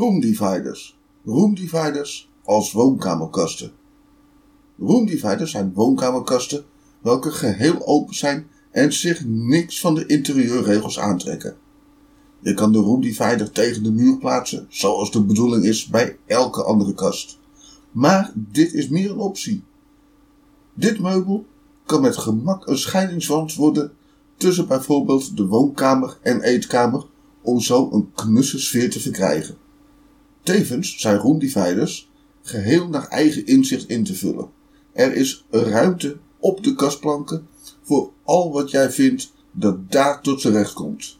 Roomdividers. Roomdividers als woonkamerkasten. Roomdividers zijn woonkamerkasten welke geheel open zijn en zich niks van de interieurregels aantrekken. Je kan de roomdivider tegen de muur plaatsen, zoals de bedoeling is bij elke andere kast. Maar dit is meer een optie. Dit meubel kan met gemak een scheidingswand worden tussen bijvoorbeeld de woonkamer en eetkamer om zo een knusse sfeer te verkrijgen. Tevens zijn roomdividers geheel naar eigen inzicht in te vullen. Er is ruimte op de kastplanken voor al wat jij vindt dat daar tot z'n recht komt.